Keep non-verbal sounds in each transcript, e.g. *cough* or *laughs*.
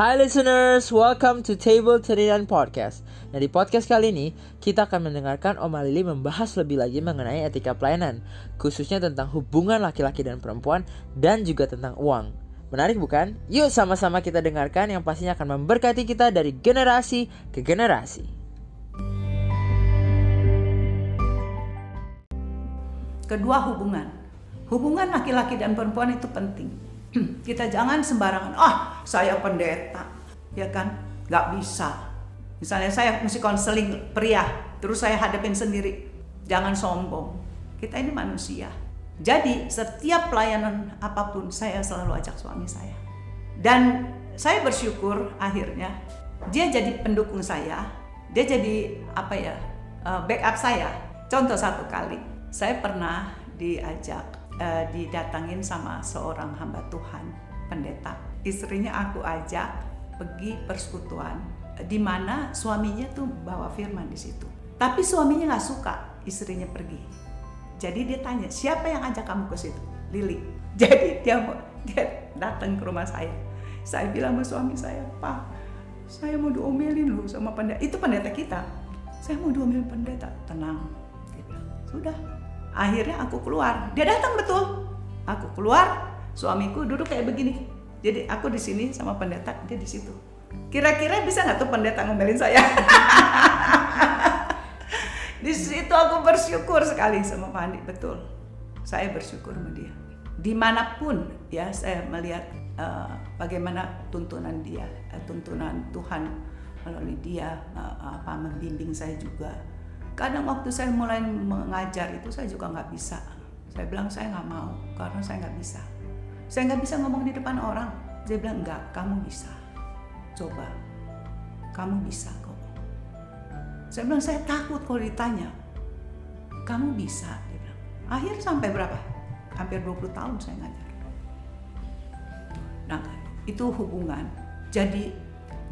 Hi listeners, welcome to Table 39 Podcast. Nah di podcast kali ini, kita akan mendengarkan Oma Lili membahas lebih lagi mengenai etika pelayanan, khususnya tentang hubungan laki-laki dan perempuan, dan juga tentang uang. Menarik bukan? Yuk sama-sama kita dengarkan yang pastinya akan memberkati kita dari generasi ke generasi. Kedua hubungan. Hubungan laki-laki dan perempuan itu penting *clears throat* kita jangan sembarangan. Ah saya pendeta ya kan? Nggak bisa. Misalnya saya mesti konseling pria terus saya hadapin sendiri. Jangan sombong. Kita ini manusia. Jadi setiap pelayanan apa pun saya selalu ajak suami saya. Dan saya bersyukur akhirnya dia jadi pendukung saya. Dia jadi apa ya eh, backup saya. Contoh satu kali saya pernah diajak uh, didatangin sama seorang hamba Tuhan, pendeta. Istrinya aku ajak pergi persekutuan di mana suaminya tuh bawa firman di situ. Tapi suaminya nggak suka istrinya pergi. Jadi dia tanya, siapa yang ajak kamu ke situ? Lili. *laughs* Jadi dia dia datang ke rumah saya. Saya bilang sama suami saya, Pak, saya mau diomelin loh sama pendeta. Itu pendeta kita. Saya mau diomelin pendeta. Tenang. Dia sudah, akhirnya aku keluar. Dia datang betul. Aku keluar suamiku duduk kayak begini. Jadi aku di sini sama pendeta dia di situ. Kira-kira bisa nggak tuh pendeta ngomelin saya? *laughs* Di situ aku bersyukur sekali sama Pak Andi betul. Saya bersyukur sama dia. Di mana pun ya saya melihat uh, bagaimana tuntunan dia uh, tuntunan Tuhan melalui dia uh, apa membimbing saya juga kadang waktu saya mulai mengajar itu saya juga nggak bisa. Saya bilang saya nggak mau karena saya nggak bisa. Saya nggak bisa ngomong di depan orang. Dia bilang enggak kamu bisa. Coba. Kamu bisa kok. Saya bilang saya takut kalau ditanya kamu bisa? Dia bilang akhir sampai berapa? Hampir 20 tahun saya ngajar. Nah itu hubungan. Jadi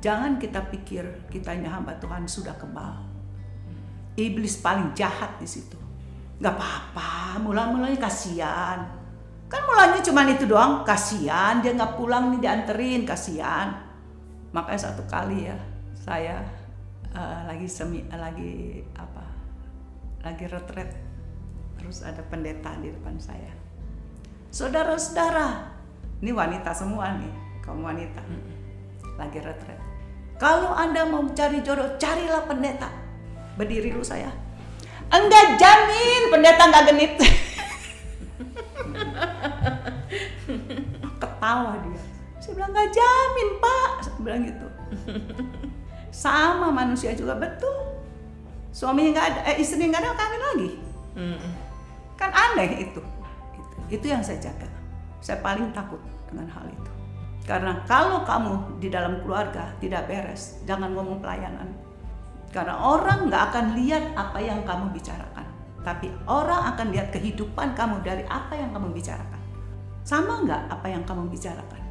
jangan kita pikir kita hamba Tuhan sudah kebal iblis paling jahat di situ. Gak apa-apa, mulai-mulai kasihan. Kan mulanya cuma itu doang, kasihan dia nggak pulang nih dianterin, kasihan. Makanya satu kali ya saya uh, lagi semi uh, lagi apa? Lagi retret. Terus ada pendeta di depan saya. Saudara-saudara, ini wanita semua nih, kaum wanita. Lagi retret. Kalau Anda mau cari jodoh, carilah pendeta berdiri lu saya. Enggak jamin. Pendeta enggak genit. *laughs* Ketawa dia. Saya bilang enggak jamin pak. Saya bilang gitu. Sama manusia juga betul. Suaminya nggak ada eh, istrinya nggak ada kawin lagi. Kan aneh itu. itu. Itu yang saya jaga. Saya paling takut dengan hal itu. Karena kalau kamu di dalam keluarga tidak beres jangan ngomong pelayanan karena orang nggak akan lihat apa yang kamu bicarakan. Tapi orang akan lihat kehidupan kamu dari apa yang kamu bicarakan. Sama nggak apa yang kamu bicarakan?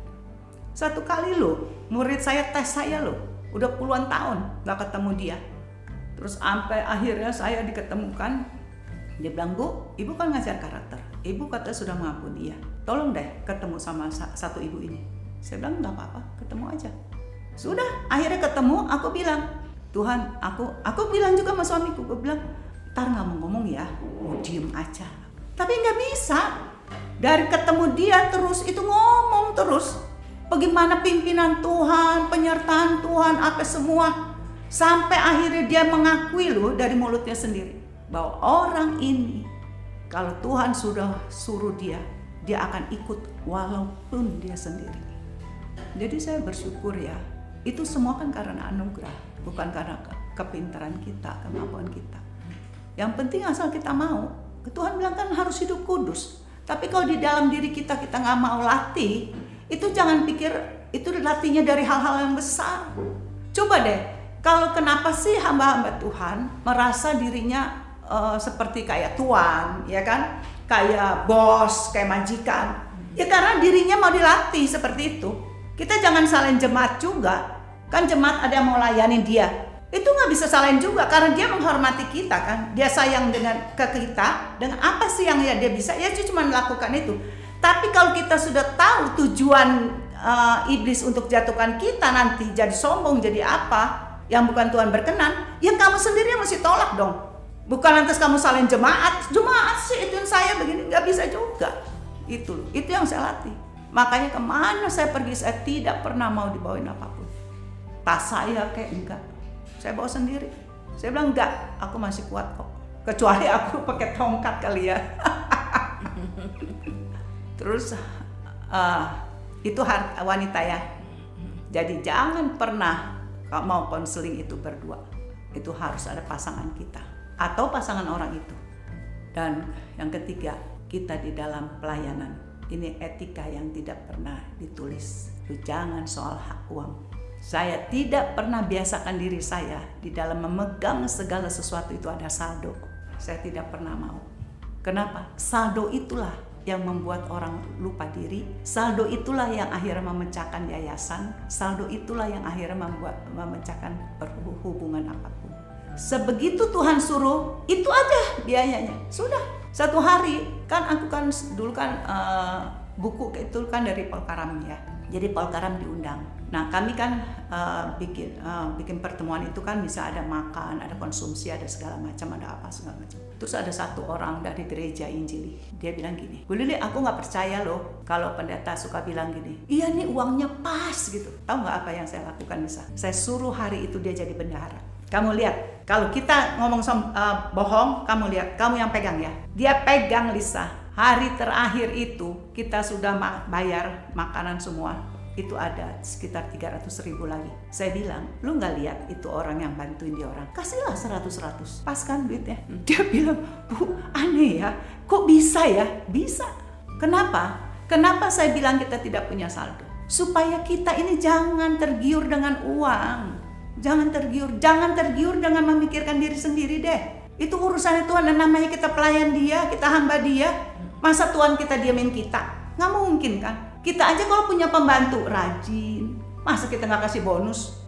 Satu kali lo, murid saya tes saya lo, udah puluhan tahun nggak ketemu dia. Terus sampai akhirnya saya diketemukan, dia bilang, Bu, Ibu kan ngajar karakter. Ibu kata sudah mengampuni dia. Tolong deh ketemu sama satu ibu ini. Saya bilang, nggak apa-apa, ketemu aja. Sudah, akhirnya ketemu, aku bilang, Tuhan aku aku bilang juga sama suamiku gue bilang ntar nggak mau ngomong ya mau diem aja. Tapi nggak bisa. Dari ketemu dia terus itu ngomong terus bagaimana pimpinan Tuhan penyertaan Tuhan apa semua. Sampai akhirnya dia mengakui loh dari mulutnya sendiri bahwa orang ini kalau Tuhan sudah suruh dia dia akan ikut walaupun dia sendiri. Jadi saya bersyukur ya itu semua kan karena anugerah bukan karena kepintaran kita, kemampuan kita. Yang penting asal kita mau. Tuhan bilang kan harus hidup kudus. Tapi kalau di dalam diri kita kita nggak mau latih, itu jangan pikir itu latihnya dari hal-hal yang besar. Coba deh, kalau kenapa sih hamba-hamba Tuhan merasa dirinya uh, seperti kayak tuan, ya kan? Kayak bos, kayak majikan. Ya karena dirinya mau dilatih seperti itu. Kita jangan salin jemaat juga Kan jemaat ada yang mau layanin dia. Itu nggak bisa salahin juga karena dia menghormati kita kan. Dia sayang dengan ke kita. Dengan apa sih yang ya dia bisa? Ya cuma melakukan itu. Tapi kalau kita sudah tahu tujuan uh, iblis untuk jatuhkan kita nanti jadi sombong jadi apa yang bukan Tuhan berkenan, ya kamu sendiri yang mesti tolak dong. Bukan lantas kamu salin jemaat, jemaat sih itu saya begini nggak bisa juga. Itu itu yang saya latih. Makanya ke mana saya pergi saya tidak pernah mau dibawain apa pun. Tas saya kayak enggak, saya bawa sendiri. Saya bilang enggak, aku masih kuat kok. Kecuali aku *laughs* pakai tongkat kali ya. *laughs* Terus uh, itu wanita ya. Jadi jangan pernah mau konseling itu berdua. Itu harus ada pasangan kita atau pasangan orang itu. Dan yang ketiga, kita di dalam pelayanan. Ini etika yang tidak pernah ditulis. Jangan soal hak uang. Saya tidak pernah biasakan diri saya di dalam memegang segala sesuatu itu ada saldo. Saya tidak pernah mau. Kenapa? Saldo itulah yang membuat orang lupa diri. Saldo itulah yang akhirnya memecahkan yayasan. Saldo itulah yang akhirnya membuat memecahkan hubungan apa pun. Sebegitu Tuhan suruh, itu aja biayanya. Sudah. Satu hari kan aku kan dulu kan uh, buku itu kan dari Polkaram ya. Jadi Polkaram diundang Nah, kami kan uh, bikin uh, bikin pertemuan itu kan bisa ada makan, ada konsumsi, ada segala macam, ada apa segala macam. Terus ada satu orang dari gereja Injili, dia bilang gini, Bu Lili, aku nggak percaya loh kalau pendeta suka bilang gini, iya nih uangnya pas gitu. Tahu nggak apa yang saya lakukan bisa? Saya suruh hari itu dia jadi bendahara. Kamu lihat, kalau kita ngomong som, uh, bohong, kamu lihat, kamu yang pegang ya. Dia pegang Lisa. Hari terakhir itu kita sudah bayar makanan semua itu ada sekitar 300 ribu lagi. Saya bilang, lu nggak lihat itu orang yang bantuin dia orang. Kasihlah 100-100. Pas kan duitnya? *laughs* Dia bilang, bu aneh ya, kok bisa ya? Bisa. Kenapa? Kenapa saya bilang kita tidak punya saldo? Supaya kita ini jangan tergiur dengan uang. Jangan tergiur, jangan tergiur dengan memikirkan diri sendiri deh. Itu urusannya Tuhan dan namanya kita pelayan dia, kita hamba dia. Masa Tuhan kita diamin kita? Nggak mungkin kan? Kita aja kalau punya pembantu rajin, masa kita nggak kasih bonus?